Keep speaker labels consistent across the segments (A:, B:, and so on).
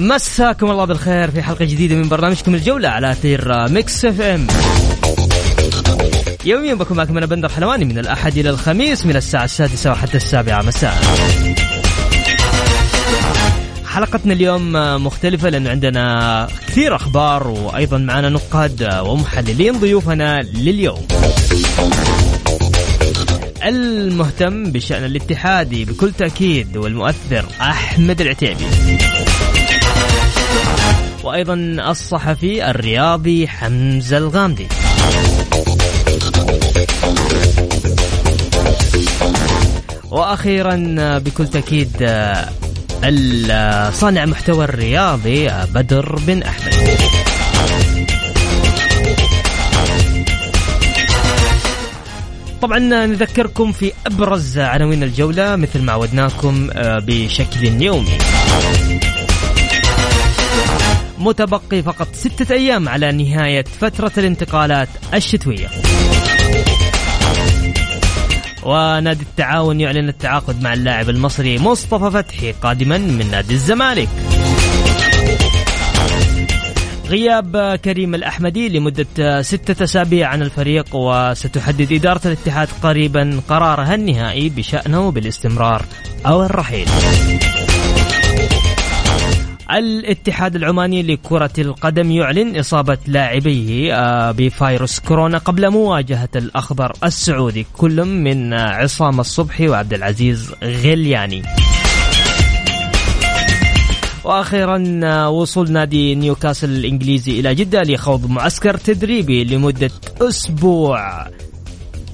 A: مساكم الله بالخير في حلقة جديدة من برنامجكم الجولة على أثير ميكس إف إم. يوميا بكون معكم أنا بندر حلواني من الأحد إلى الخميس من الساعة السادسة وحتى السابعة. مساء. حلقتنا اليوم مختلفة لأنه عندنا كثير أخبار وأيضا معنا نقاد ومحللين ضيوفنا لليوم. المهتم بشأن الاتحادي بكل تأكيد والمؤثر أحمد العتيبي. وأيضا الصحفي الرياضي حمزة الغامدي. وأخيرا بكل تأكيد صانع محتوى الرياضي بدر بن أحمد. طبعا نذكركم في أبرز عناوين الجولة مثل ما عودناكم بشكل يومي. متبقي فقط ستة أيام على نهاية فترة الانتقالات الشتوية. ونادي التعاون يعلن التعاقد مع اللاعب المصري مصطفى فتحي قادما من نادي الزمالك. غياب كريم الأحمدي لمدة ستة أسابيع عن الفريق وستحدد إدارة الاتحاد قريبا قرارها النهائي بشأنه بالاستمرار أو الرحيل. الاتحاد العماني لكرة القدم يعلن إصابة لاعبيه بفيروس كورونا قبل مواجهة الأخضر السعودي كل من عصام الصبحي وعبد العزيز غلياني وأخيرا وصول نادي نيوكاسل الإنجليزي إلى جدة لخوض معسكر تدريبي لمدة أسبوع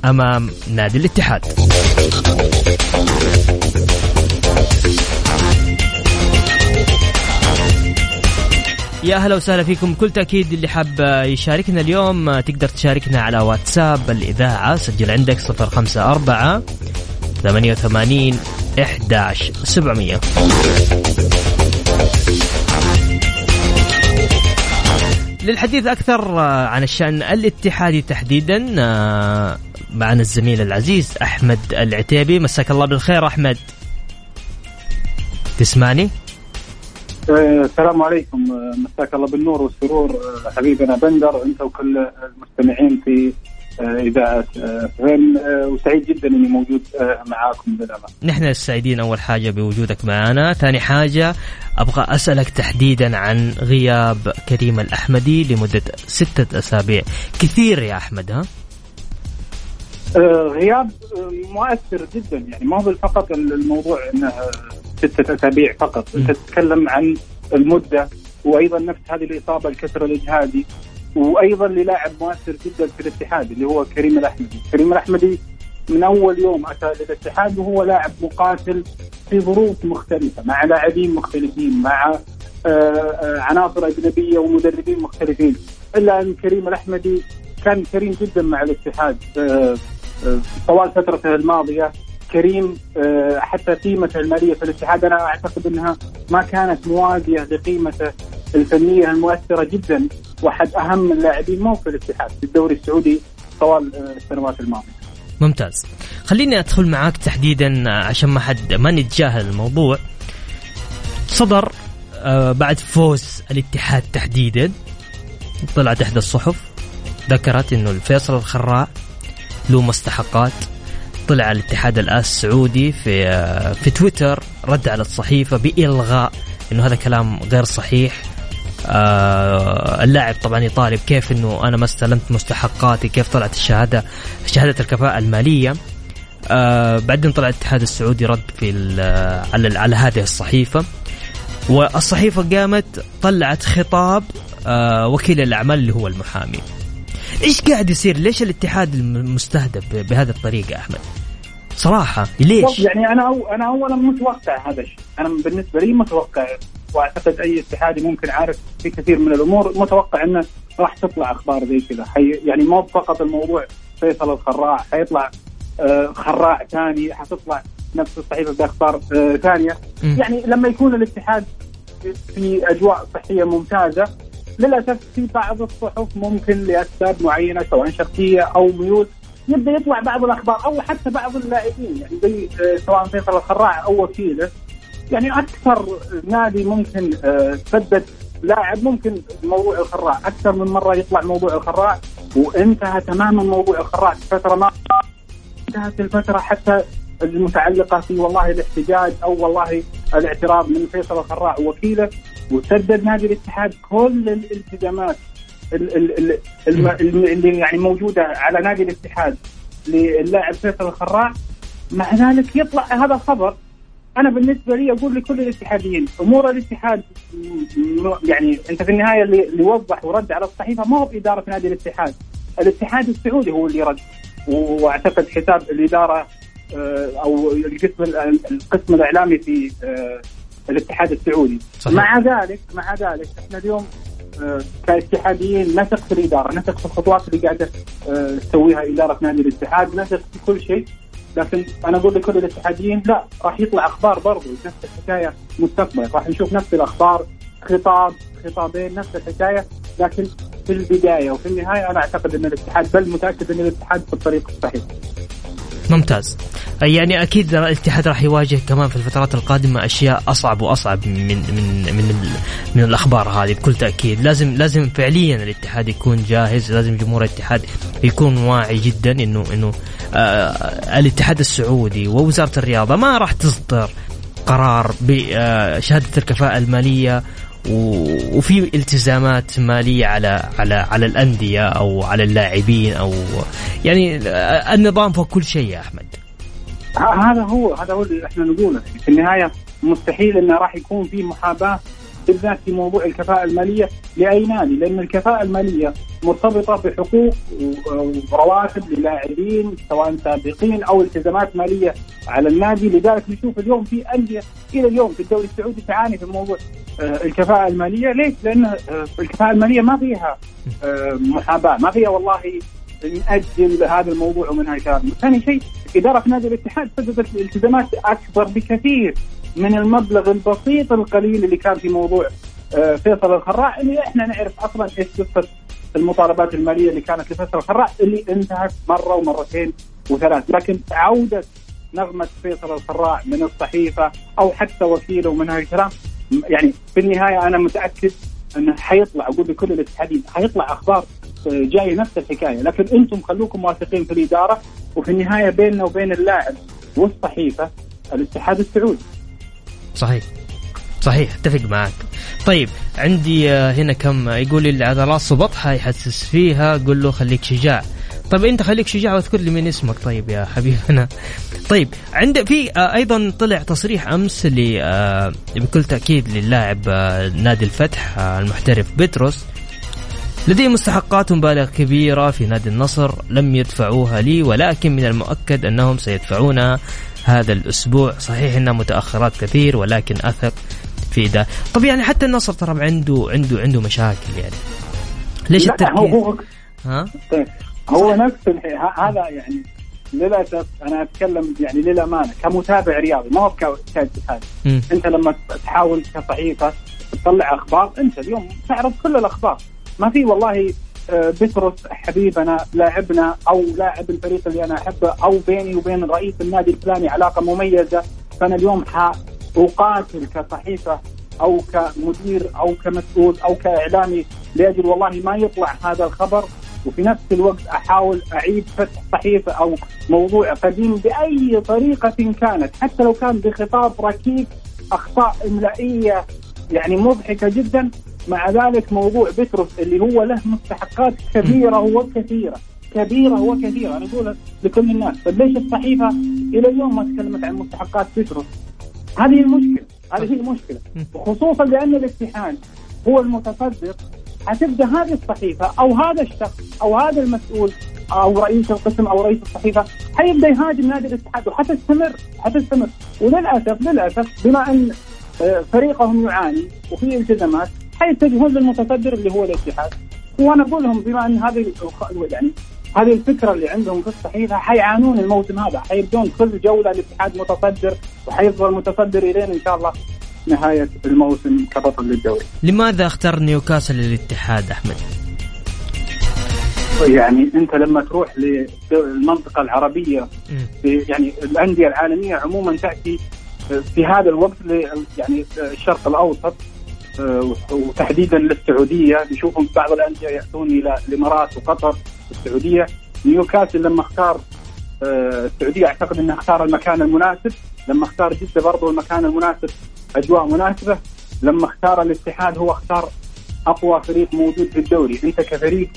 A: أمام نادي الاتحاد. يا أهلا وسهلا فيكم. بكل تأكيد اللي حاب يشاركنا اليوم تقدر تشاركنا على واتساب الإذاعة سجل عندك 054 88 11 700 للحديث أكثر عن الشأن الاتحادي تحديدا معنا الزميل العزيز أحمد العتيبي. مساك الله بالخير أحمد. تسمعني؟
B: السلام عليكم مساك الله بالنور والسرور حبيبنا بندر انت وكل المستمعين في إذاعة فهم وسعيد جدا إني موجود معاكم بالامان.
A: نحن السعيدين أول حاجة بوجودك معنا، ثاني حاجة أبغى أسألك تحديدا عن غياب كريم الأحمدي لمدة ستة أسابيع، كثير يا أحمد ها؟
B: غياب مؤثر جدا يعني ما هو فقط الموضوع إنه ستة أسابيع فقط. أنت تتكلم عن المدة وأيضا نفس هذه الإصابة الكسر الإجهادي وأيضا للاعب مؤثر جدا في الاتحاد اللي هو كريم الأحمدي. كريم الأحمدي من أول يوم أتى للاتحاد وهو لاعب مقاتل في ظروف مختلفة مع لاعبين مختلفين مع عناصر أجنبية ومدربين مختلفين. إلا أن كريم الأحمدي كان كريم جدا مع الاتحاد طوال فترته الماضية. كريم حتى قيمته المالية في الاتحاد أنا أعتقد أنها ما كانت موازيه لقيمته الفنية المؤثرة جدا وأحد أهم اللاعبين مو في الاتحاد في الدوري السعودي طوال السنوات الماضية.
A: ممتاز. خليني أدخل معاك تحديدا عشان ما حد ما نتجاهل الموضوع. صدر بعد فوز الاتحاد تحديدا طلعت إحدى الصحف ذكرت إنه الفيصل الخراع له مستحقات طلع الاتحاد السعودي في في تويتر رد على الصحيفة بإلغاء إنه هذا كلام غير صحيح. آه اللاعب طبعا يطالب كيف إنه أنا ما استلمت مستحقاتي كيف طلعت الشهادة شهادة الكفاءة المالية. آه بعدين طلع الاتحاد السعودي رد في على على هذه الصحيفة. والصحيفة قامت طلعت خطاب آه وكيل الأعمال اللي هو المحامي. إيش قاعد يصير؟ ليش الاتحاد المستهدف بهذه الطريقة أحمد؟ صراحة ليش؟
B: يعني أنا أو أنا اولا متوقع هذا الشيء. أنا بالنسبة لي متوقع وأعتقد أي اتحادي ممكن عارف في كثير من الأمور متوقع إنه راح تطلع أخبار زي كذا. يعني مو فقط الموضوع فيصل الخراع حيطلع آه خراع ثاني حتطلع نفس الصحيفة بأخبار آه ثانية. يعني لما يكون الاتحاد في أجواء صحية ممتازة للأسف في بعض الصحف ممكن لأسباب معينة سواء شخصيه أو ميول يبدأ يطلع بعض الأخبار أو حتى بعض اللاعبين يعني زي آه، سواء فيصل الخراع أو وكيله. يعني أكثر نادي ممكن آه، سدد لاعب ممكن موضوع الخراع. أكثر من مرة يطلع موضوع الخراع وانتهى تماما موضوع الخراع في فترة ما انتهت الفترة حتى المتعلقة في والله الاحتجاج أو والله الاعتراض من فيصل الخراع ووكيله وسدد نادي الاتحاد كل الالتزامات اللي يعني موجودة على نادي الاتحاد للاعب فيصل الخراع مع ذلك يطلع هذا الخبر. أنا بالنسبة لي أقول لكل الاتحاديين أمور الاتحاد يعني أنت في النهاية اللي وضح ورد على الصحيفة ما هو باداره نادي الاتحاد. الاتحاد السعودي هو اللي رد. وأعتقد حساب الإدارة آه، أو القسم القسم الإعلامي في آه، الاتحاد السعودي صحيح. مع ذلك مع ذلك إحنا اليوم آه، كاتحاديين نثق في الإدارة، نثق في الخطوات اللي قاعدة تسويها إدارة نادي الاتحاد، نثق في كل شيء لكن أنا أقول لكل الاتحاديين لا راح يطلع أخبار برضو نفس الحكاية مستقبل راح نشوف نفس الأخبار خطاب خطابين نفس الحكاية لكن في البداية وفي النهاية أنا أعتقد إن الاتحاد بل متأكد إن الاتحاد في الطريق الصحيح.
A: ممتاز. يعني أكيد الاتحاد راح يواجه كمان في الفترات القادمة أشياء أصعب وأصعب من من من من الأخبار هذه بكل تأكيد. لازم لازم فعليا الاتحاد يكون جاهز لازم جمهور الاتحاد يكون واعي جدا انه إنه آه الاتحاد السعودي ووزارة الرياضة ما راح تصدر قرار بشهاده الكفاءة المالية وفي التزامات مالية على على على الأندية أو على اللاعبين أو يعني النظام فوق كل شيء يا أحمد.
B: هذا هو هذا هو اللي إحنا نقوله. في النهاية مستحيل إنه راح يكون في محاباة بالذات في موضوع الكفاءة المالية لأي نادي؟ لأن الكفاءة المالية مرتبطة بحقوق ورواتب للاعبين سواء سابقين أو التزامات مالية على النادي. لذلك نشوف اليوم في أندية إلى اليوم في الدوري السعودي تعاني في موضوع آه، الكفاءة المالية. ليش؟ لأن آه، الكفاءة المالية ما فيها آه، محاباة ما فيها والله نأجل هذا الموضوع ومن هاي ثاني شيء إدارة نادي الاتحاد سددت التزامات أكبر بكثير. من المبلغ البسيط القليل اللي كان في موضوع آه، فيصل الخراع اللي إحنا نعرف أصلا إيش قصة المطالبات المالية اللي كانت لفيصل الخراع اللي انتهت مرة ومرتين وثلاث. لكن عودة نغمة فيصل الخراع من الصحيفة أو حتى وكيله ومن هذا الكلام يعني في النهاية أنا متأكد إنه حيطلع أقول لكل الاتحادين حيطلع أخبار آه، جاية نفس الحكاية. لكن أنتم خلوكم واثقين في الإدارة وفي النهاية بيننا وبين اللاعب والصحيفة الاتحاد السعودي.
A: صحيح. صحيح أتفق معك. طيب عندي آه، هنا كم يقول لي العضلات صبطها يحسس فيها قول له خليك شجاع. طيب أنت خليك شجاع واذكر لي من اسمك طيب يا حبيبنا. طيب عند في آه، أيضا طلع تصريح أمس ل آه، بكل تأكيد للاعب نادي الفتح المحترف بتروس لديه مستحقات مبالغ كبيرة في نادي النصر لم يدفعوها لي ولكن من المؤكد أنهم سيدفعونها هذا الأسبوع. صحيح إنها متأخرات كثير ولكن أثق في ده. طب يعني حتى النصر ترى عنده عنده عنده مشاكل يعني. ليش التركيز
B: هو هو ها؟ طيب هو نفس هذا يعني للأسف أنا أتكلم يعني للأمانة كمتابع رياضي ما هو كاجتهاد أنت لما تحاول كصحيفة تطلع أخبار أنت اليوم تعرض كل الأخبار. ما في والله بترس حبيبنا لاعبنا أو لاعب الفريق اللي أنا أحبه أو بيني وبين رئيس النادي الفلاني علاقة مميزة. فأنا اليوم اقاتل كصحيفة أو كمدير أو كمسؤول أو كإعلامي لاجل والله ما يطلع هذا الخبر. وفي نفس الوقت أحاول أعيد فتح صحيفة أو موضوع قديم بأي طريقة كانت. حتى لو كان بخطاب ركيك أخطاء إملائية يعني مضحكة جدا مع ذلك موضوع بتروس اللي هو له مستحقات كبيرة وكثيرة. كبيرة وكثيرة. أنا أقول لكل الناس طيب ليش الصحيفة إلى اليوم ما تكلمت عن مستحقات بتروس هذه المشكلة هذه هي المشكلة. وخصوصا لأن الاتحاد هو المتصدر. حتبدأ هذه الصحيفة أو هذا الشخص أو هذا المسؤول أو رئيس القسم أو رئيس الصحيفة حيبدأ يهاجم نادي الاتحاد وحتستمر حتستمر. وللاسف للأسف بما أن آه، فريقهم يعاني وفي التزامات حيتجهون للمتصدر اللي هو الاتحاد وأنا أقول لهم بما أن هذه يعني هذه الفكرة اللي عندهم في الصحيفه حيعانون الموسم هذا حيبدون كل جولة الاتحاد متصدر وحيفضل متصدر الين إن شاء الله نهاية الموسم كبطل للدوري.
A: لماذا اختار نيوكاسل للاتحاد أحمد؟
B: يعني أنت لما تروح للمنطقة العربية في يعني الأندية العالمية عموما تأتي في هذا الوقت يعني الشرق الأوسط وتحديدا للسعودية. نشوفهم بعض الأندية يأتون إلى الإمارات وقطر السعودية. نيوكاسل لما اختار آه، السعودية أعتقد انه اختار المكان المناسب. لما اختار جدة برضو المكان المناسب أجواء مناسبة. لما اختار الاتحاد هو اختار أقوى فريق موجود في الدوري. أنت كفريق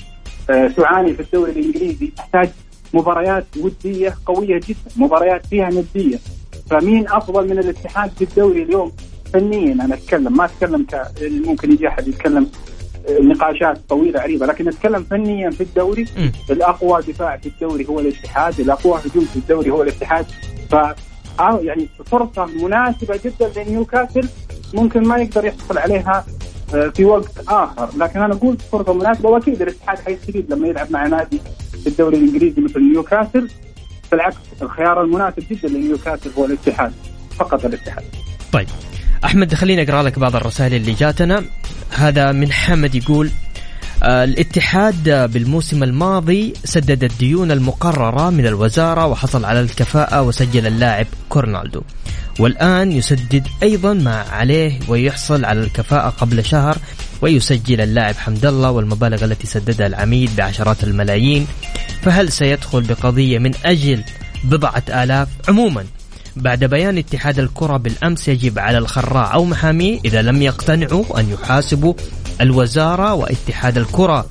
B: آه، تعاني في الدوري الإنجليزي. تحتاج مباريات ودية قوية جدا مباريات فيها ندية. فمين أفضل من الاتحاد في الدوري اليوم؟ فنيا أنا أتكلم ما أتكلم ك ممكن يجي أحد يتكلم آه، نقاشات طويلة عريضة لكن أتكلم فنيا في الدوري. م. الأقوى دفاع في الدوري هو الاتحاد الأقوى هجوم في الدوري هو الاتحاد. ف آه، يعني فرصة مناسبة جدا لنيوكاسل ممكن ما يقدر يحصل عليها آه، في وقت آخر. لكن أنا أقول فرصة مناسبة وأكيد الاتحاد حيستفيد لما يلعب مع نادي في الدوري الإنجليزي مثل نيوكاسل. بالعكس الخيار المناسب جدا لنيوكاسل هو الاتحاد فقط الاتحاد.
A: طيب. أحمد خليني أقرأ لك بعض الرسائل اللي جاتنا. هذا من حمد يقول آه، الاتحاد بالموسم الماضي سدد الديون المقررة من الوزارة وحصل على الكفاءة وسجل اللاعب كورنالدو. والآن يسدد أيضا ما عليه ويحصل على الكفاءة قبل شهر ويسجل اللاعب حمد الله والمبالغ التي سددها العميد بعشرات الملايين. فهل سيدخل بقضية من أجل بضعة آلاف عموما؟ بعد بيان اتحاد الكرة بالأمس يجب على الخراع أو محاميه إذا لم يقتنعوا أن يحاسبوا الوزارة واتحاد الكرة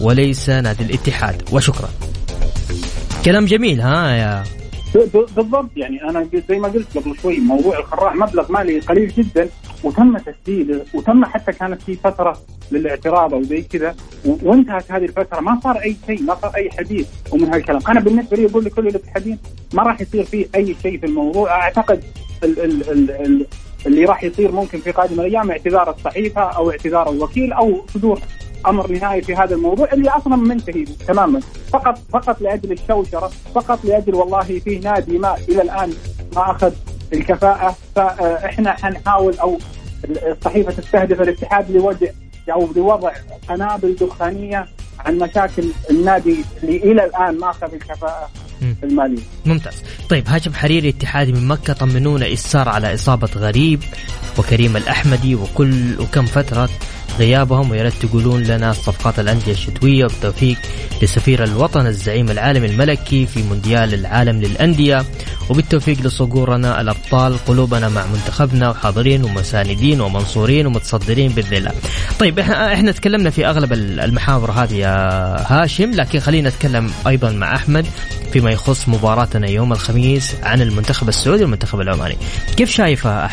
A: وليس نادي الاتحاد. وشكرا. كلام جميل ها يا
B: بالضبط. يعني أنا زي ما قلت قبل شوي موضوع الخراع مبلغ مالي قليل جدا وتم تسديده وتم حتى كانت في فترة للاعتراض أو زي كذا وانتهت هذه الفترة. ما صار أي شيء ما صار أي حديث ومن هالكلام. أنا بالنسبة لي أقول لكل الاتحادين ما راح يصير فيه أي شيء في الموضوع. أعتقد ال ال ال ال اللي راح يصير ممكن في قادم الأيام اعتذار الصحيفة أو اعتذار الوكيل أو صدور أمر نهائي في هذا الموضوع اللي أصلا منتهي تماما فقط فقط لأجل الشوشرة فقط لأجل والله في نادي ما إلى الآن ما أخذ الكفاءة فإحنا حنحاول أو الصحيفه تستهدف الاتحاد لوضع أو لوضع قنابل دخانية عن مشاكل النادي اللي إلى الآن ما أخذ الكفاءة المالية.
A: ممتاز. طيب هاشم حريري اتحادي من مكة طمنونا إيش صار على إصابة غريب وكريم الأحمدي وكل وكم فترة غيابهم ويا ريت تقولون لنا صفقات الأندية الشتوية وبالتوفيق لسفير الوطن الزعيم العالمي الملكي في مونديال العالم للأندية وبالتوفيق لصقورنا الأبطال قلوبنا مع منتخبنا وحاضرين ومساندين ومنصورين ومتصدرين بإذن الله. طيب إحنا إحنا تكلمنا في أغلب المحاور هذه يا هاشم لكن خلينا نتكلم أيضا مع أحمد فيما يخص مباراتنا يوم الخميس عن المنتخب السعودي والمنتخب العماني. كيف شايفها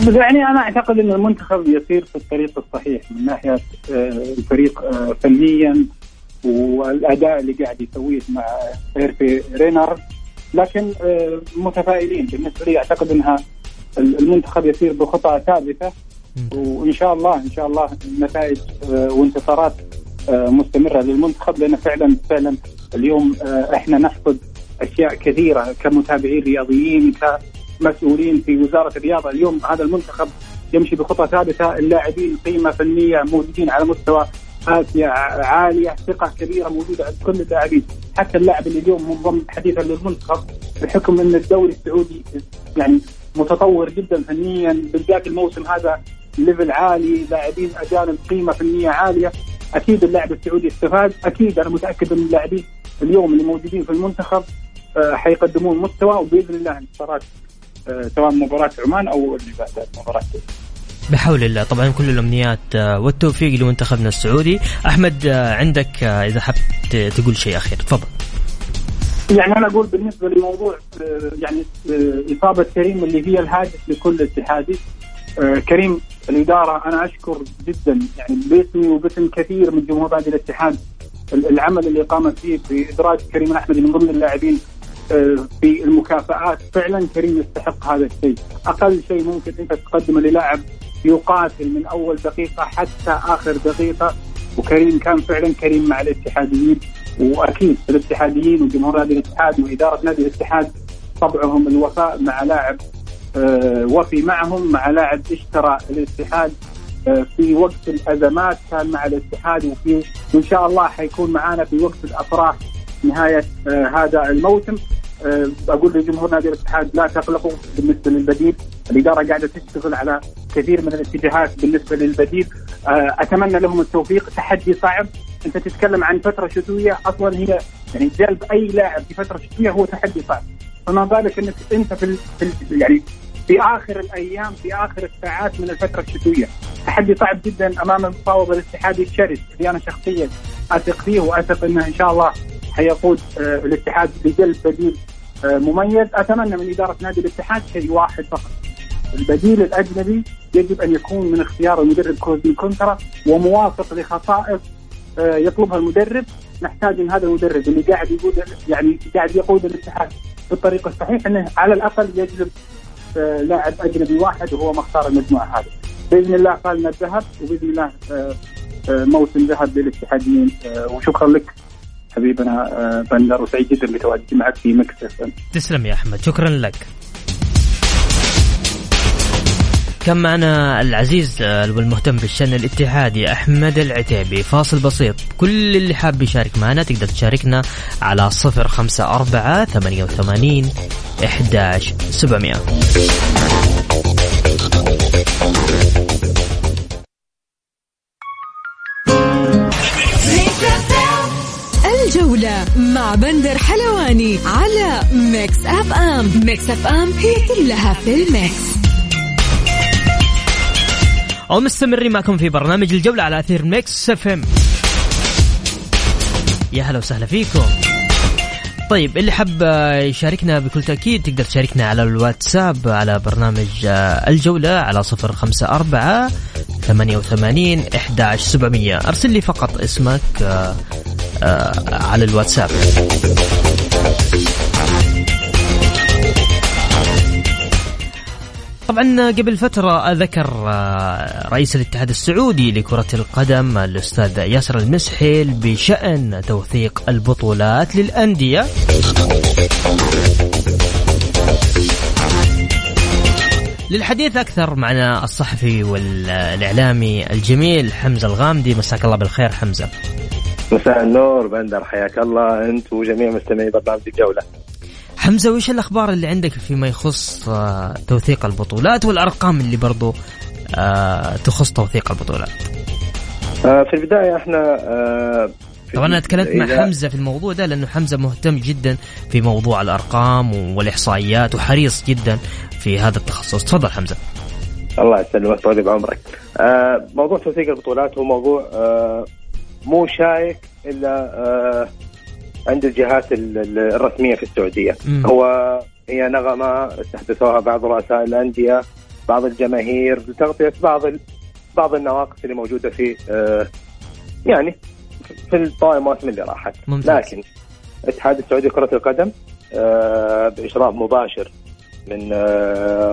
A: احمد؟
B: يعني أنا أعتقد إن المنتخب يسير في الطريق الصحيح من ناحية آه، الفريق آه، فنيا والأداء اللي قاعد يسويه مع هيرفي رينر لكن آه، متفائلين بالنسبة لي. أعتقد إنها المنتخب يسير بخطى ثابتة. وإن شاء الله إن شاء الله نتائج وانتصارات مستمرة للمنتخب. لأن فعلا فعلا اليوم إحنا نفقد أشياء كثيرة كمتابعين رياضيين مسؤولين في وزارة الرياضة. اليوم هذا المنتخب يمشي بخطى ثابتة. اللاعبين قيمة فنية موجودين على مستوى آسيا عالية ثقة كبيرة موجودة عند كل اللاعبين. حتى اللاعب اللي اليوم منضم حديثا للمنتخب بحكم أن الدوري السعودي يعني متطور جدا فنيا. بالذات الموسم هذا ليفل عالي لاعبين أجانب قيمة فنية عالية. أكيد اللاعب السعودي استفاد. أكيد أنا متأكد أن اللاعبين اليوم اللي موجودين في المنتخب آه، حيقدمون مستوى وبإذن الله انتصارات سواء مباراة عمان أو اللي بعد مباراة.
A: بحول الله. طبعا كل الأمنيات آه، والتوفيق لمنتخبنا السعودي. أحمد آه، عندك آه، إذا حبت تقول شيء أخير. تفضل.
B: يعني أنا أقول بالنسبة لموضوع يعني إصابة كريم اللي هي الهاجس لكل اتحادي. كريم الإدارة أنا أشكر جدا. يعني باسمي وباسم كثير من جمهور نادي الاتحاد العمل اللي قامت فيه بادراج كريم أحمد من ضمن اللاعبين. في المكافآت. فعلا كريم يستحق هذا الشيء. أقل شيء ممكن أنت تقدمه للاعب يقاتل من أول دقيقة حتى آخر دقيقة. وكريم كان فعلا كريم مع الاتحاديين. وأكيد الاتحاديين وجمهور نادي الاتحاد وإدارة نادي الاتحاد طبعهم الوفاء مع لاعب آه وفي معهم مع لاعب اشترى الاتحاد آه في وقت الأزمات كان مع الاتحاد. وفي وان شاء الله حيكون معنا في وقت الأفراح نهاية آه هذا الموسم. آه، أقول لجمهور نادي الاتحاد لا تقلقوا بالنسبة للبديل، الإدارة قاعدة تشتغل على كثير من الاتجاهات بالنسبة للبديل، آه، أتمنى لهم التوفيق، تحدي صعب، أنت تتكلم عن فترة شتوية. أصلا هي يعني جلب أي لاعب في فترة شتوية هو تحدي صعب، فما بالك أنك أنت في, في يعني في آخر الأيام في آخر الساعات من الفترة الشتوية، تحدي صعب جدا أمام المفاوض الاتحادي الشرس. اللي أنا شخصيا أثق فيه وأثق إنه إن شاء الله حيقود آه، الاتحاد لجلب بديل. آه، مميز أتمنى من إدارة نادي الاتحاد شيء واحد فقط. البديل الأجنبي يجب أن يكون من اختيار المدرب كوزي كونترا وموافق لخصائص آه، يطلبها المدرب. نحتاج إن هذا المدرب اللي قاعد يقود يعني قاعد يقود الاتحاد بالطريقة الصحيحة إنه على الأقل يجلب لاعب أجنبي واحد وهو مختار المجموعة هذه. بإذن الله قالنا الذهب وبإذن الله موسم ذهب للاتحاديين وشكرا لك. حبيبنا آه، بندر وسعيد جدا بتواجدي معك في مكس
A: تسلم يا أحمد شكرا لك. كان معنا العزيز آه، والمهتم بالشأن الاتحادي أحمد العتيبي. فاصل بسيط كل اللي حاب يشارك معنا تقدر تشاركنا على صفر خمسة أربعة ثمانية وثمانين إحداش سبعمية.
C: الجولة مع بندر حلواني على ميكس أف أم. ميكس أف أم هي كلها في الميكس.
A: ومستمرين معكم في برنامج الجولة على أثير ميكس أف أم. يا هلا وسهلا فيكم. طيب اللي حب يشاركنا بكل تأكيد تقدر تشاركنا على الواتساب على برنامج الجولة على صفر خمسة أربعة ثمانية وثمانين أرسل لي فقط اسمك آه، على الواتساب. طبعا قبل فترة ذكر آه، رئيس الاتحاد السعودي لكرة القدم الأستاذ ياسر المسحل بشأن توثيق البطولات للأندية. للحديث أكثر معنا الصحفي والإعلامي الجميل حمزة الغامدي. مساك الله بالخير حمزة.
D: مساء النور بندر حياك الله. أنت وجميع مستمعي برنامج الجولة.
A: حمزة وش الأخبار اللي عندك فيما يخص آه، توثيق البطولات والأرقام اللي برضو آه، تخص توثيق البطولات؟
D: آه، في البداية إحنا
A: طبعا أنا تكلمت مع حمزة في الموضوع ده لأنه حمزة مهتم جدا في موضوع الأرقام والإحصائيات وحريص جدا في هذا التخصص. تفضل حمزة.
D: الله يسلمك طول بعمرك موضوع توثيق البطولات هو موضوع مو شايك إلا آه، عند الجهات الرسمية في السعودية م. هو هي نغمة استحدثوها بعض رؤساء الأندية بعض الجماهير لتغطيه بعض بعض النواقص اللي موجودة في آه، يعني في الطوائف المواسم اللي راحت ممتاز. لكن الاتحاد السعودي لكرة القدم آه، بإشراف مباشر من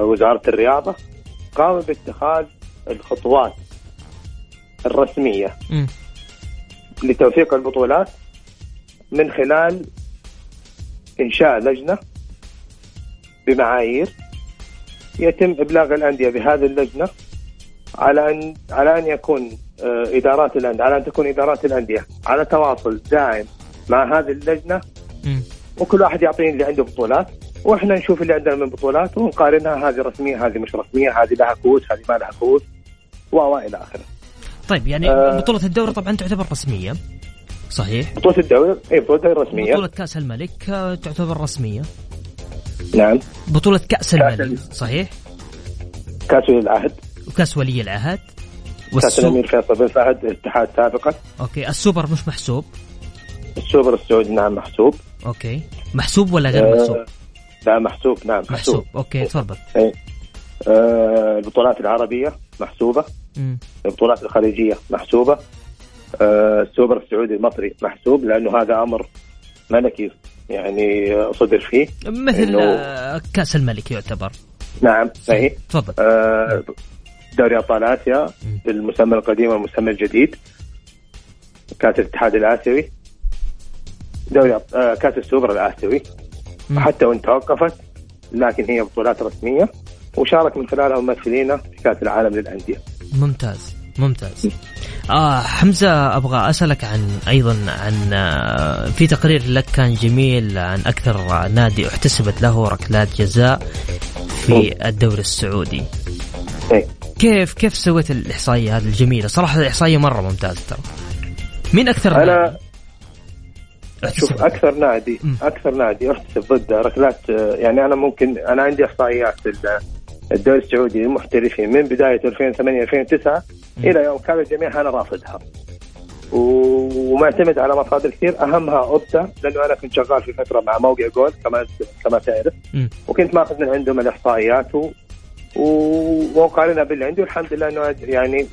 D: وزارة الرياضة قام باتخاذ الخطوات الرسمية م. لتوثيق البطولات من خلال إنشاء لجنة بمعايير يتم إبلاغ الأندية بهذه اللجنة على ان على أن يكون آه، إدارات الأندية على أن تكون إدارات الأندية على تواصل دائم مع هذه اللجنة وكل واحد يعطيني اللي عنده بطولات وإحنا نشوف اللي عندنا من بطولات ونقارنها هذه رسمية هذه مش رسمية هذه لها كؤوس هذه ما لها كؤوس وإلى آخره.
A: طيب يعني آه. بطولة الدوري طبعا تعتبر رسمية. صحيح.
D: بطولة الدوري اي بطولة الدوري رسمية.
A: بطولة كأس الملك آه، تعتبر رسمية.
D: نعم.
A: بطولة كأس الملك صحيح.
D: كأس ولي العهد.
A: كاس ولي العهد. والسوبر
D: الأمير فيصل بن فهد الاتحاد سابقا.
A: okay السوبر مش محسوب.
D: السوبر السعودي نعم محسوب.
A: okay. محسوب ولا غير محسوب؟
D: آه، لا محسوب نعم محسوب,
A: محسوب. okay تفضل.
D: إيه. آه البطولات العربية محسوبة.
A: مم.
D: البطولات الخليجية محسوبة. آه السوبر السعودي المصري محسوب لأنه هذا أمر ملكي يعني صدر فيه.
A: مثل
D: إنه-
A: كأس الملك يعتبر.
D: نعم صحيح.
A: تفضل.
D: آه، دوري أبطال
A: آسيا.
D: بالمسمى القديم والمسمى الجديد. كأس الاتحاد الآسيوي. دوري آه، كأس السوبر الآسيوي.
A: مم.
D: حتى وإن توقفت لكن هي بطولات رسمية وشارك من خلالها ممثلينا في كأس العالم للأندية.
A: ممتاز ممتاز آه حمزة أبغى أسألك عن أيضا عن آه، في تقرير لك كان جميل عن أكثر نادي احتسبت له ركلات جزاء في الدوري السعودي
D: إيه.
A: كيف كيف سويت الإحصائية هذه الجميلة صراحة الإحصائية مرة ممتازة ترى مين أكثر نادي
D: شوف؟ أكثر نادي. أكثر نادي احتسب ضد ركلات آه، يعني أنا ممكن أنا عندي إحصائيات الدوري السعودي للمحترفين من بداية 2008 2009
A: مم.
D: إلى يوم كان الجميع أنا رافضها ومعتمد على مصادر كثير أهمها أوبتا لأنه أنا كنت شغال في فترة مع موقع جول كما كما تعرف. وكنت ماخذ من عندهم الإحصائيات و- وقارنها باللي عندي والحمد لله إنه يعني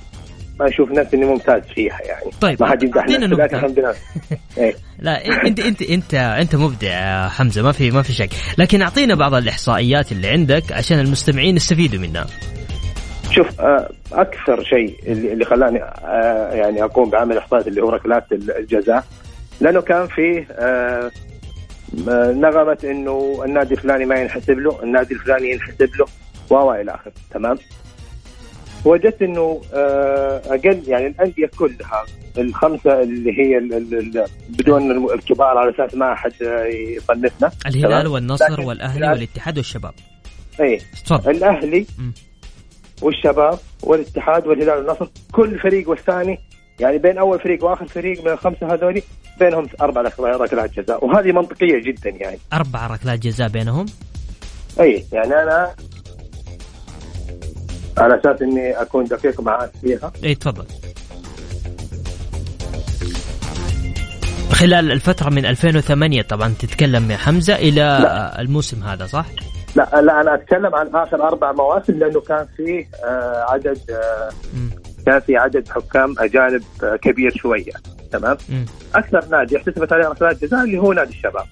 D: ما أشوف نفسي إني ممتاز فيها يعني.
A: طيب
D: ما حد يمدح نفسه لكن. الحمد لله. إيه.
A: لا أنت أنت أنت أنت مبدع يا حمزة ما في ما في شك. لكن أعطينا بعض الإحصائيات اللي عندك عشان المستمعين يستفيدوا منها.
D: شوف آه، أكثر شيء اللي خلاني آه، يعني أقوم بعمل إحصائيات اللي هو ركلات الجزاء لأنه كان فيه آه، نغمة إنه النادي الفلاني ما ينحسب له، النادي الفلاني ينحسب له و إلى آخره، تمام؟ وجدت إنه آه، أقل يعني الأندية كلها الخمسة اللي هي ال- ال- بدون الكبار على أساس ما احد آه، يصنفنا
A: الهلال. والنصر
D: والأهلي
A: والاتحاد والشباب.
D: اي الأهلي
A: مم.
D: والشباب والاتحاد والهلال والنصر كل فريق والثاني يعني بين أول فريق وآخر فريق من الخمسة هذولي بينهم أربع ركلات جزاء وهذه منطقية جدا يعني.
A: أربع ركلات جزاء بينهم؟
D: اي يعني أنا على أساس إني أكون دقيق معك فيها
A: اي تفضل خلال الفترة من 2008 طبعا تتكلم يا حمزة إلى
D: لا.
A: الموسم هذا صح؟
D: لا لا أنا أتكلم عن آخر أربع مواسم لأنه كان فيه آه عدد آه. كان في عدد حكام أجانب آه كبير شوية تمام
A: مم.
D: أكثر نادي احتسبت عليه ركلات جزاء اللي هو نادي الشباب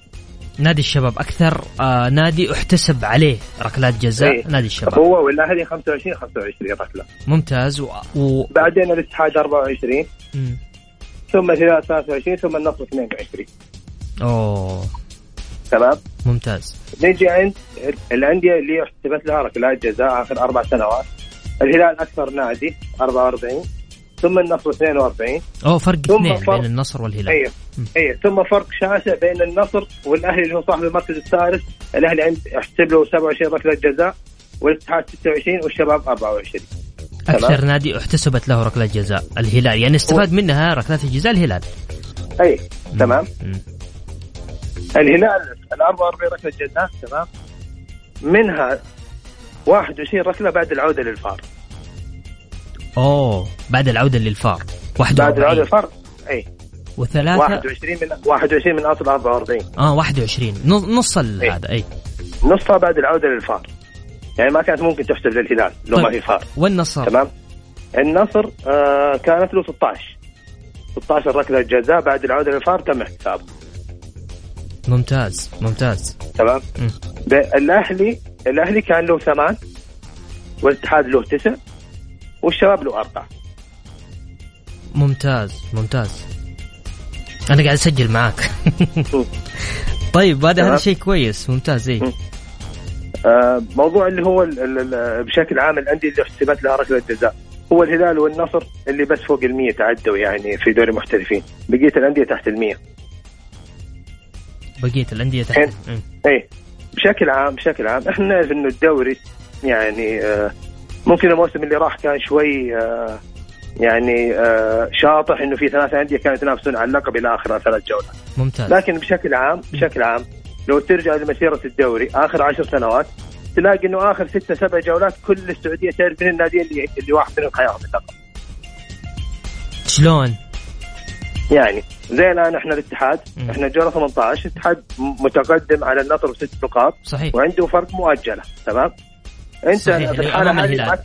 A: نادي الشباب أكثر آه نادي احتسب عليه ركلات جزاء
D: إيه.
A: نادي الشباب.
D: هو والاهلي 25 25 ركلة.
A: ممتاز و... و...
D: بعدين الاتحاد 24
A: مم.
D: ثم الهلال 23 ثم النصر 22
A: أوه.
D: تمام؟
A: ممتاز.
D: نجي عند الأندية اللي احتسبت لها ركلات جزاء آخر أربع سنوات. الهلال أكثر نادي 44 ثم النصر 42
A: أوه فرق
D: ثم
A: اثنين
D: فرق-
A: بين النصر والهلال.
D: اي اي ثم فرق شاسع بين النصر والأهلي اللي هو صاحب المركز الثالث. الأهلي عند احتسب له 27 ركلة جزاء والاتحاد 26 والشباب 24
A: أكثر
D: تمام.
A: نادي احتسبت له ركلات جزاء الهلال. يعني استفاد منها ركلات الجزاء الهلال.
D: اي تمام؟
A: مم.
D: الهلال ال 44 ركلة جزاء تمام؟ منها 21 ركلة بعد العودة للفار.
A: أوه بعد العودة للفار.
D: بعد العودة
A: 41
D: للفار؟ اي
A: وثلاثة؟
D: 21 من 21 من أصل 44
A: آه 21 نص
D: إيه.
A: هذا اي
D: نصها بعد العودة للفار. يعني ما كانت ممكن تحسب للهلال لو
A: طيب.
D: ما في فار.
A: والنصر؟
D: تمام؟ النصر آه كانت له 16 16 ركله جزاء بعد العودة للفار تم احتسابه.
A: ممتاز ممتاز.
D: تمام؟ الأهلي الأهلي كان له ثمان والاتحاد له تسع والشباب له أربع
A: ممتاز ممتاز أنا قاعد أسجل معاك طيب هذا هذا
D: تمام.
A: شيء كويس ممتاز
D: مم. آه موضوع اللي هو ال ال ال بشكل عام الأندية اللي احتسبت لها ركلة جزاء هو الهلال والنصر اللي بس فوق ال 100 تعدوا يعني في دوري المحترفين بقيه الأندية تحت ال 100
A: بقيه الأندية تحت. مم.
D: إيه بشكل عام بشكل عام إحنا نعرف إنه الدوري يعني آه ممكن الموسم اللي راح كان شوي آه يعني آه شاطح إنه في ثلاث أندية كانوا يتنافسون على اللقب إلى آخر ثلاث جولات
A: ممتاز.
D: لكن بشكل عام بشكل عام لو ترجع لمسيرة الدوري آخر عشر سنوات تلاقي إنه آخر ستة سبع جولات كل السعودية تعرف من الناديين اللي اللي واحد منهم حياخذ اللقب.
A: شلون؟
D: يعني زي الآن إحنا الاتحاد. إحنا الجولة 18 الاتحاد متقدم على النصر بست نقاط
A: صحيح.
D: وعنده فرق مؤجلة تمام؟ انت
A: صحيح، الحالة
D: هذه
A: الهلال.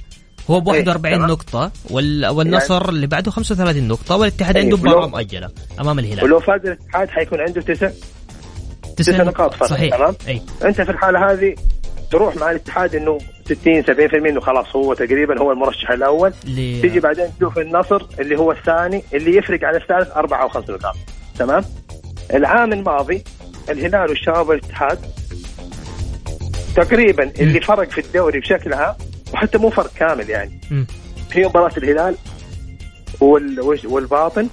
A: هو ب
D: إيه،
A: 41
D: تمام.
A: نقطة وال... والنصر اللي بعده 35 نقطة والاتحاد
D: إيه،
A: عنده مباراة مؤجلة أمام الهلال.
D: ولو فاز الاتحاد حيكون عنده تسع تسع نقاط. فرق،
A: صحيح.
D: تمام؟
A: أي
D: أنت في الحالة هذه تروح مع الاتحاد إنه 60 70% إنه خلاص هو تقريبا هو المرشح الأول.
A: اللي
D: تيجي بعدين تشوف النصر اللي هو الثاني اللي يفرق عن الثالث أربع أو خمس نقاط تمام؟ العام الماضي الهلال والشباب والاتحاد تقريبا اللي فرق في الدوري بشكل عام وحتى مو فرق كامل يعني. هي مباراة الهلال والباطن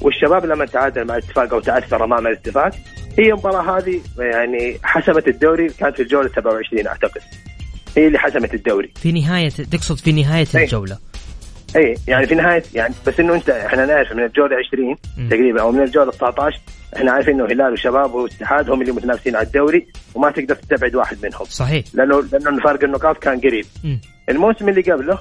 D: والشباب لما تعادل مع الاتفاق أو تعثر أمام الاتفاق هي المباراه هذه يعني حسمت الدوري كانت في الجولة 27 أعتقد. هي اللي حسمت الدوري.
A: في نهاية تقصد في نهاية
D: إيه. اي يعني في نهاية يعني بس إنه أنت إحنا نعرف من الجولة 20
A: مم.
D: تقريبا أو من الجولة 19 إحنا عارفين إنه الهلال والشباب والاتحاد هم اللي متنافسين على الدوري وما تقدر تستبعد واحد منهم.
A: صحيح.
D: لأنه لأنه فرق النقاط كان قريب.
A: مم.
D: الموسم اللي قبله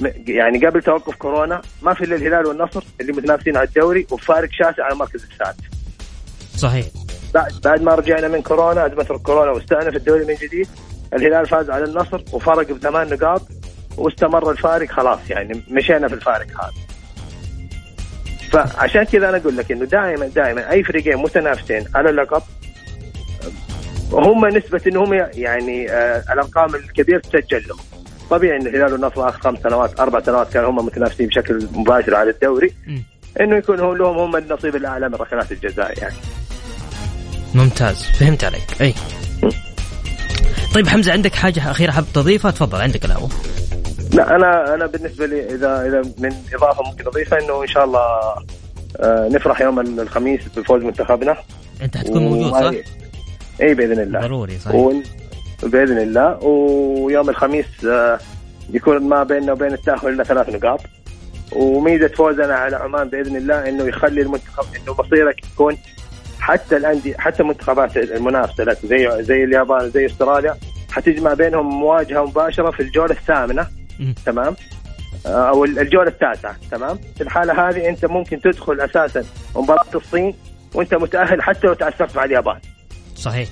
D: م- يعني قبل توقف كورونا ما في إلا الهلال والنصر اللي متنافسين على الدوري وفارق شاسع على المركز السادس.
A: صحيح.
D: بعد بعد ما رجعنا من كورونا أزمة الكورونا واستأنف الدوري من جديد الهلال فاز على النصر وفرق بثمان نقاط. واستمر الفارق خلاص يعني مشينا في الفارق هذا. فعشان كذا أنا أقول لك إنه دائما دائما أي فريقين متنافسين على اللقب هم نسبة إنهم يعني آه الأرقام الكبيرة تسجل لهم. طبيعي إن الهلال والنصر آخر خمس سنوات أربع سنوات كانوا هم متنافسين بشكل مباشر على الدوري. إنه يكون هم لهم هم النصيب الأعلى من ركلات الجزاء يعني.
A: ممتاز. فهمت عليك. أي. طيب حمزة عندك حاجة أخيرة حاب تضيفها؟ تفضل عندك الهوا.
D: لا أنا أنا بالنسبة لي إذا إذا من إضافة ممكن أضيفها إنه إن شاء الله آه، نفرح يوم الخميس بفوز منتخبنا.
A: أنت حتكون موجود صح؟
D: إي بإذن الله.
A: ضروري صحيح.
D: ون... بإذن الله. ويوم الخميس آه، يكون ما بيننا وبين التأهل إلا ثلاث نقاط. وميزة فوزنا على عمان بإذن الله إنه يخلي المنتخب إنه مصيرك يكون حتى الانديه حتى المنتخبات المنافسة لك زي زي اليابان زي أستراليا حتجمع بينهم مواجهة مباشرة في الجولة
A: الثامنة.
D: تمام؟ آه، أو الجولة التاسعة تمام؟ في الحالة هذه أنت ممكن تدخل أساسا مباراة الصين وأنت متأهل حتى لو تعثرت مع اليابان.
A: صحيح.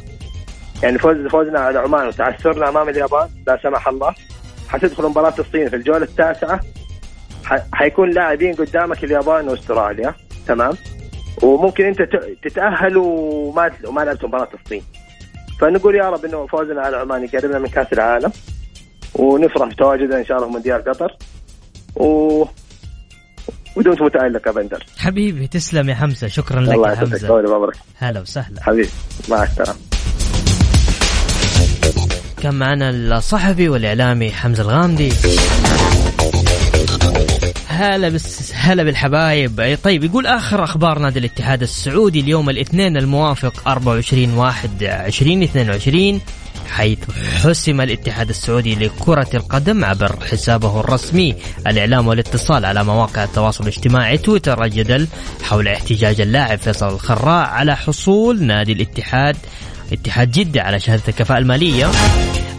D: يعني فوز فوزنا على عمان وتعثرنا أمام اليابان لا سمح الله. حتدخل مباراة الصين في الجولة التاسعة. حيكون لاعبين قدامك اليابان وأستراليا تمام؟ وممكن أنت تتأهل وما وما لعبت مباراة الصين. فنقول يا رب إنه فوزنا على عمان يقربنا من كأس العالم. ونفرح بتواجدنا إن شاء الله في مونديال قطر. و ودمت متألق يا بندر.
A: حبيبي تسلم يا حمزة. شكرا لك
D: الله
A: يا
D: طول عمرك.
A: هلا وسهلا.
D: حبيبي مع السلامة.
A: كان معنا الصحفي والإعلامي حمزة الغامدي. هلا بس هلا بالحبايب. طيب يقول آخر أخبار نادي الاتحاد السعودي اليوم الاثنين الموافق 24 واحد 2022 حيث حسم الاتحاد السعودي لكرة القدم عبر حسابه الرسمي. الإعلام والاتصال على مواقع التواصل الاجتماعي تويتر الجدل حول احتجاج اللاعب فيصل الخراع على حصول نادي الاتحاد اتحاد جدة على شهادة الكفاءة المالية.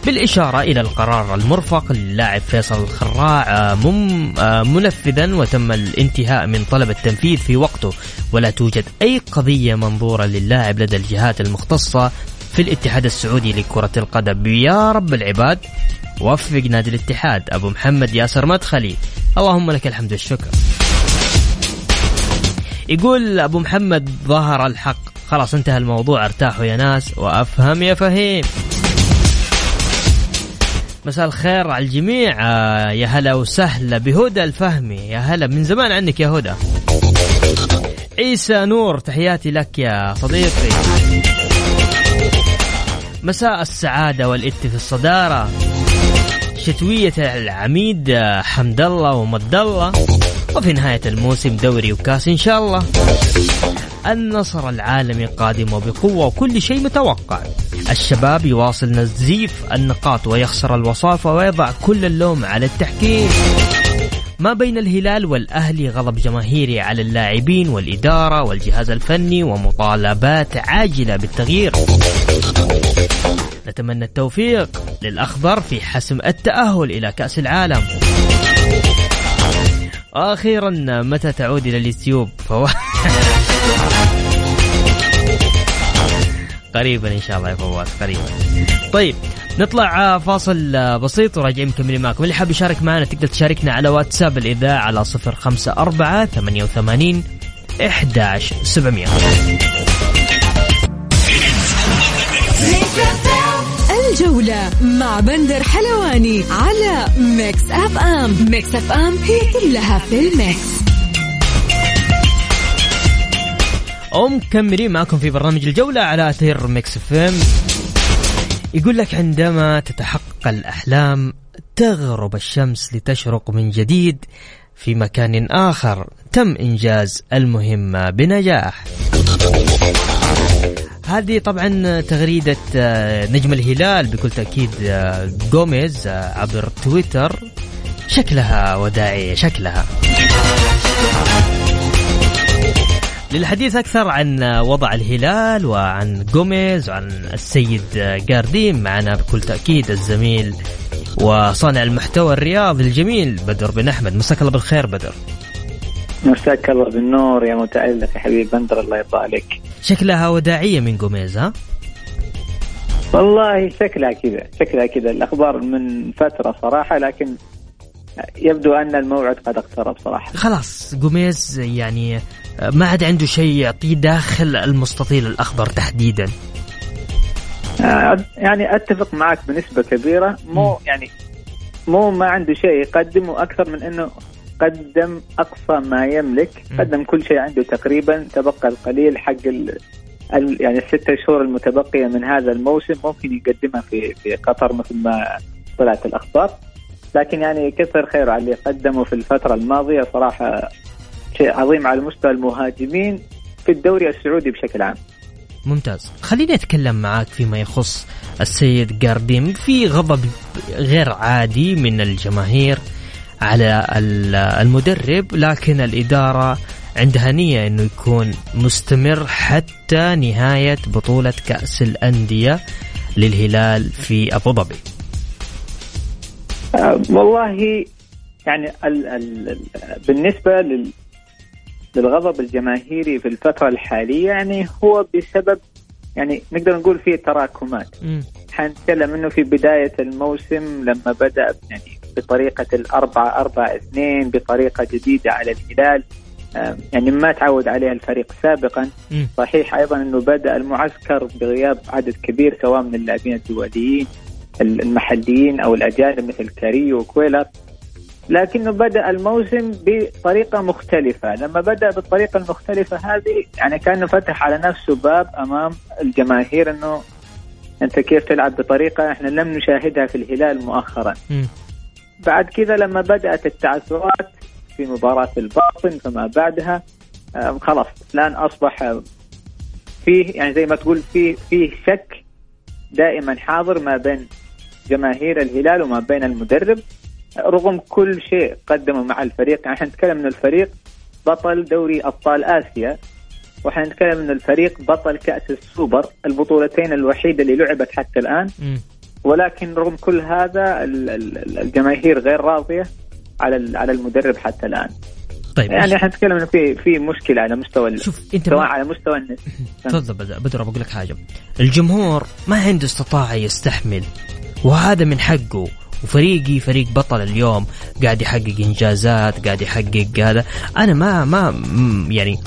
A: بالإشارة إلى القرار المرفق للاعب فيصل الخراع آه، مم آه، منفذا وتم الانتهاء من طلب التنفيذ في وقته. ولا توجد أي قضية منظورة للاعب لدى الجهات المختصة في الاتحاد السعودي لكرة القدم. يا رب العباد وفق نادي الاتحاد. أبو محمد ياسر مدخلي. اللهم لك الحمد والشكر. يقول أبو محمد ظهر الحق. خلاص انتهى الموضوع. ارتاحوا يا ناس وأفهم يا فهيم. مساء الخير على الجميع. آه، يا هلا وسهلا بهدى الفهمي يا هلا من زمان عنك يا هدى. عيسى نور تحياتي لك يا صديقي. مساء السعادة والإت في الصدارة. شتوية العميد آه، حمد الله ومد الله. وفي نهاية الموسم دوري وكاس إن شاء الله. النصر العالمي قادم وبقوة وكل شيء متوقع. الشباب يواصل نزيف النقاط ويخسر الوصافة ويضع كل اللوم على التحكيم. ما بين الهلال والأهلي غضب جماهيري على اللاعبين والإدارة والجهاز الفني ومطالبات عاجلة بالتغيير. نتمنى التوفيق للأخضر في حسم التأهل إلى كأس العالم. وأخيرا متى تعود إلى اليوتيوب؟ فو... قريبا إن شاء الله يا فواز قريبا. طيب نطلع فاصل بسيط وراجعين مكملين معكم. اللي حاب يشارك معنا تقدر تشاركنا على واتساب الإذاعة على 054 88 11700
C: الجولة مع بندر حلواني على ميكس أف أم. ميكس أف أم هي كلها في الميكس.
A: ومكملين معكم في برنامج الجولة على أثير ميكس إف إم. يقول لك عندما تتحقق الأحلام تغرب الشمس لتشرق من جديد في مكان آخر تم إنجاز المهمة بنجاح. هذه طبعا تغريدة آه، نجم الهلال بكل تأكيد آه، جوميز آه، عبر تويتر. شكلها وداعية شكلها. للحديث أكثر عن وضع الهلال وعن جوميز وعن السيد جارديم معنا بكل تأكيد الزميل وصانع المحتوى الرياضي الجميل بدر بن أحمد. مساك الله بالخير بدر.
E: مساك الله بالنور يا متألق يا حبيبي بندر الله يرضى عليك.
A: شكلها وداعية من جوميز ها؟
E: والله شكلها كذا شكلها كذا. الأخبار من فترة صراحة لكن يبدو أن الموعد قد اقترب صراحة.
A: خلاص جوميز يعني ما عاد عنده شيء يعطيه داخل المستطيل الأخضر تحديدا.
E: آه، يعني أتفق معك بنسبة كبيرة. مو يعني مو ما عنده شيء يقدمه أكثر من أنه قدم أقصى ما يملك. قدم كل شيء عنده تقريبا. تبقى القليل حق ال يعني الستة شهور المتبقية من هذا الموسم ممكن يقدمها في في قطر مثل ما طلعت الأخبار. لكن يعني كثر خيره على اللي قدمه في الفترة الماضية صراحة شيء عظيم على مستوى المهاجمين في الدوري السعودي بشكل عام.
A: ممتاز. خليني أتكلم معاك فيما يخص السيد جارديم في غضب غير عادي من الجماهير على المدرب لكن الإدارة عندها نية أنه يكون مستمر حتى نهاية بطولة كأس الأندية للهلال في أبو ظبي.
E: أه والله يعني ال ال بالنسبة لل للغضب الجماهيري في الفترة الحالية يعني هو بسبب يعني نقدر نقول فيه تراكمات. حنتكلم إنه في بداية الموسم لما بدأ يعني بطريقة الأربعة أربعة اثنين بطريقة جديدة على الهلال. يعني ما تعود عليها الفريق سابقا. صحيح أيضا أنه بدأ المعسكر بغياب عدد كبير سواء من اللاعبين الدوليين المحليين أو الأجانب مثل كاريو وكويلر لكنه بدأ الموسم بطريقة مختلفة. لما بدأ بالطريقة المختلفة هذه يعني كأنه فتح على نفسه باب أمام الجماهير أنه أنت كيف تلعب بطريقة إحنا لم نشاهدها في الهلال مؤخرا. بعد كذا لما بدأت التعثرات في مباراة الباطن فما بعدها خلاص الآن أصبح فيه يعني زي ما تقول فيه فيه شك دائما حاضر ما بين جماهير الهلال وما بين المدرب رغم كل شيء قدمه مع الفريق. يعني إحنا نتكلم من الفريق بطل دوري أبطال آسيا وإحنا نتكلم من الفريق بطل كأس السوبر البطولتين الوحيدة اللي لعبت حتى الآن. ولكن رغم كل هذا الجماهير غير راضية على على المدرب حتى الآن. طيب يعني إحنا نتكلم إنه في في مشكلة على مستوى
A: شوف أنت
E: سواء على مستوى الناس
A: تفضل بدر بقول لك حاجة. الجمهور ما عنده استطاعة يستحمل. وهذا من حقه. وفريقي فريق بطل اليوم قاعد يحقق إنجازات قاعد يحقق هذا. أنا ما ما يعني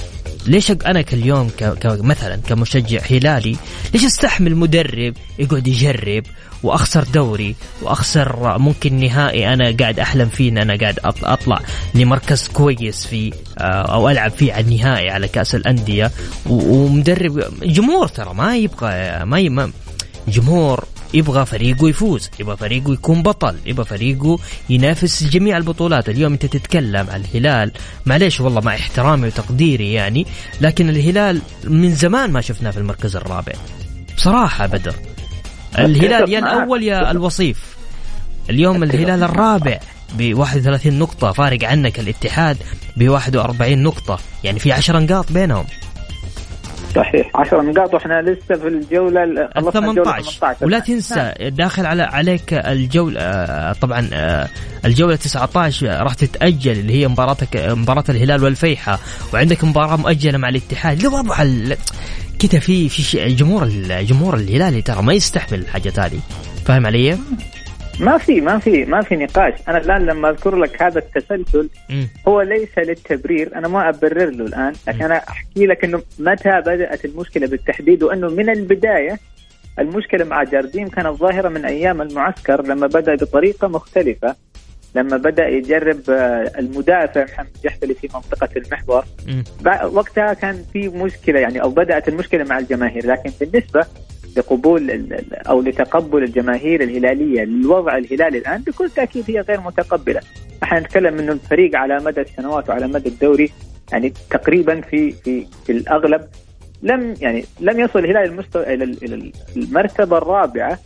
A: ليش أنا كاليوم مثلا كمشجع هلالي ليش أستحمل مدرب يقعد يجرب وأخسر دوري وأخسر ممكن نهائي أنا قاعد أحلم فيه إن أنا قاعد أطلع لمركز كويس فيه آه، أو ألعب فيه على النهائي على كأس الأندية. ومدرب جمهور ترى ما يبغى ما جمهور يبغى فريقه يفوز يبغى فريقه يكون بطل يبغى فريقه ينافس جميع البطولات. اليوم انت تتكلم عن الهلال معليش والله مع احترامي وتقديري يعني لكن الهلال من زمان ما شفناه في المركز الرابع. بصراحة بدر الهلال يا الأول يا الوصيف. اليوم الهلال الرابع ب 31 نقطة فارق عنك الاتحاد ب 41 نقطة يعني في 10 نقاط بينهم.
E: صحيح. 10 نقاط وإحنا لسه في الجولة ال
A: 18 ولا تنسى نعم. داخل على عليك الجولة آه، طبعا آه، الجولة 19 راح تتأجل اللي هي مباراتك مباراة الهلال والفيحة. وعندك مباراة مؤجلة مع الاتحاد. الوضع كذا في في جمهور جمهور الهلالي ترى ما يستحمل الحاجات هذه. فاهم علي؟
E: ما في ما في ما في نقاش. أنا الآن لما أذكر لك هذا التسلسل هو ليس للتبرير. أنا ما أبرر له الآن لكن أنا أحكي لك إنه متى بدأت المشكلة بالتحديد وإنه من البداية المشكلة مع جارديم كانت ظاهرة من أيام المعسكر لما بدأ بطريقة مختلفة لما بدأ يجرب آه، المدافع محمد جحفلي في منطقة المحور. وقتها كان في مشكلة يعني أو بدأت المشكلة مع الجماهير. لكن بالنسبة لقبول أو لتقبل الجماهير الهلالية للوضع الهلالي الآن بكل تأكيد هي غير متقبلة. إحنا نتكلم انه الفريق على مدى السنوات وعلى مدى الدوري يعني تقريبا في في في الأغلب لم يعني لم يصل الهلال المستوى إلى المرتبة الرابعة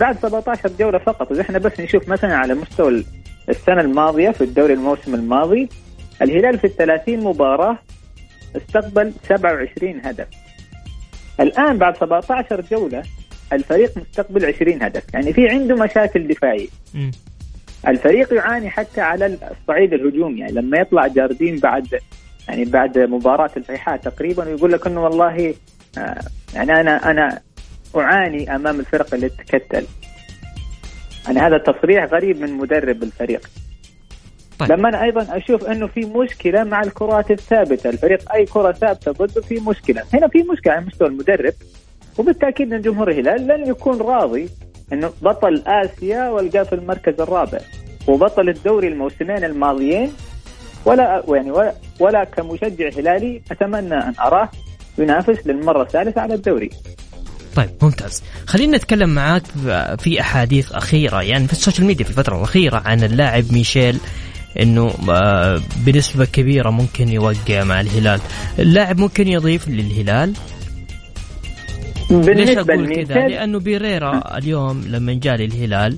E: بعد 17 جولة فقط اذا إحنا بس نشوف مثلا على مستوى السنة الماضية في الدوري الموسم الماضي الهلال في ال 30 مباراة استقبل 27 هدف الآن بعد 17 جولة الفريق مستقبل 20 هدف. يعني في عنده مشاكل دفاعية. الفريق يعاني حتى على الصعيد الهجومي. يعني لما يطلع جاردين بعد يعني بعد مباراة الفيحاء تقريبا ويقول لك إنه والله آه يعني أنا أنا أعاني أمام الفرق اللي تتكتل يعني هذا تصريح غريب من مدرب الفريق. طيب. لما أنا أيضا أشوف أنه في مشكلة مع الكرات الثابتة، الفريق أي كرة ثابتة ضده في مشكلة، هنا في مشكلة على مستوى المدرب وبالتأكيد أن جمهور الهلال لن يكون راضي أنه بطل آسيا والقاه في المركز الرابع وبطل الدوري الموسمين الماضيين ولا يعني ولا, ولا كمشجع هلالي أتمنى أن أراه ينافس للمرة الثالثة على الدوري.
A: طيب ممتاز خلينا نتكلم معاك في أحاديث أخيرة يعني في ال social media في الفترة الأخيرة عن اللاعب ميشيل إنه آه، بنسبة كبيرة ممكن يوقع مع الهلال. اللاعب ممكن يضيف للهلال؟ ليش أقول كذا؟ لأنه بيريرا اليوم لما جاء للهلال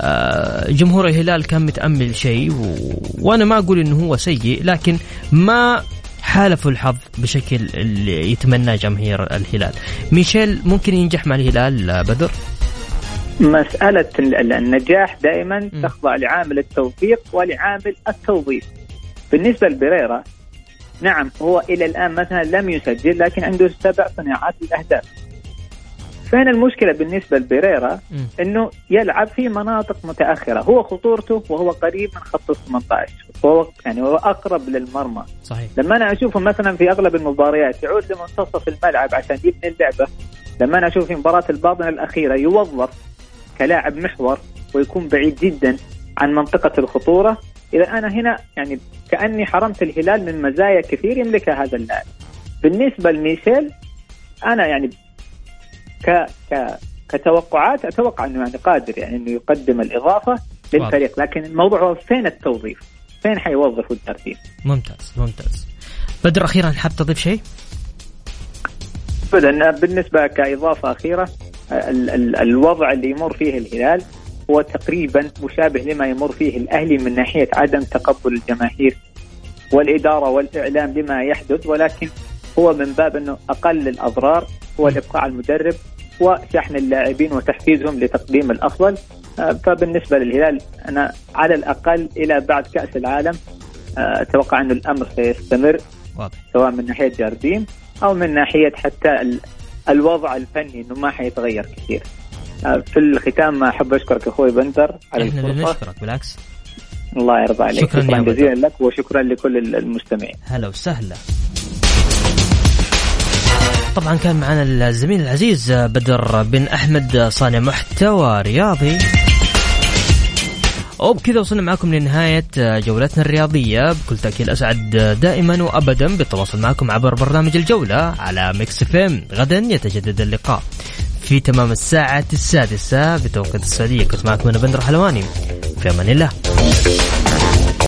A: آه، جمهور الهلال كان متأمل شيء و... وأنا ما أقول إنه هو سيء لكن ما حالفوا الحظ بشكل اللي يتمناه جماهير الهلال. ميشيل ممكن ينجح مع الهلال بدر؟
E: مسألة النجاح دائما تخضع لعامل التوفيق ولعامل التوظيف. بالنسبة لبريرا نعم هو إلى الآن مثلا لم يسجل لكن عنده سبع صناعات الأهداف فين المشكلة بالنسبة لبيريرا إنه يلعب في مناطق متأخرة. هو خطورته وهو قريب من خط ال 18 وهو يعني هو أقرب للمرمى.
A: صحيح.
E: لما أنا أشوفه مثلا في أغلب المباريات يعود لمنتصف الملعب عشان يبني اللعبة لما أنا أشوف في مباراة الباطنة الأخيرة يوظف كلاعب محور ويكون بعيد جدا عن منطقة الخطورة اذا أنا هنا يعني كأني حرمت الهلال من مزايا كثير يملكها هذا اللاعب بالنسبة لميشيل أنا يعني ك ك كتوقعات أتوقع أنه يعني قادر يعني أنه يقدم الإضافة للفريق لكن الموضوع هو فين التوظيف؟ فين حيوظفوا الترتيب؟
A: ممتاز ممتاز بدر أخيرا حاب تضيف شيء؟
E: ابدا بالنسبة كإضافة أخيرة ال ال الوضع اللي يمر فيه الهلال هو تقريبا مشابه لما يمر فيه الأهلي من ناحية عدم تقبل الجماهير والإدارة والإعلام لما يحدث ولكن هو من باب إنه أقل الأضرار هو الإبقاء على المدرب وشحن اللاعبين وتحفيزهم لتقديم الأفضل آه، فبالنسبة للهلال أنا على الأقل إلى بعد كأس العالم آه، أتوقع إنه الأمر سيستمر واضح. سواء من ناحية جارديم أو من ناحية حتى الوضع الفني إنه ما حيتغير كثير. آه، في الختام أحب أشكرك أخوي بندر
A: على إحنا اللي نشكرك بالعكس.
E: الله يرضى عليك. شكرا, شكرا جزيلا لك وشكرا لكل المستمعين.
A: هلا وسهلا. طبعا كان معنا الزميل العزيز بدر بن أحمد صانع محتوى رياضي. وبكذا وصلنا معكم لنهاية جولتنا الرياضية. بكل تأكيد أسعد دائما وأبدا بالتواصل معكم عبر برنامج الجولة على ميكس فيم غدا يتجدد اللقاء. في تمام الساعة السادسة بتوقيت السعودية. كنت معكم أنا بندر حلواني. في أمان الله.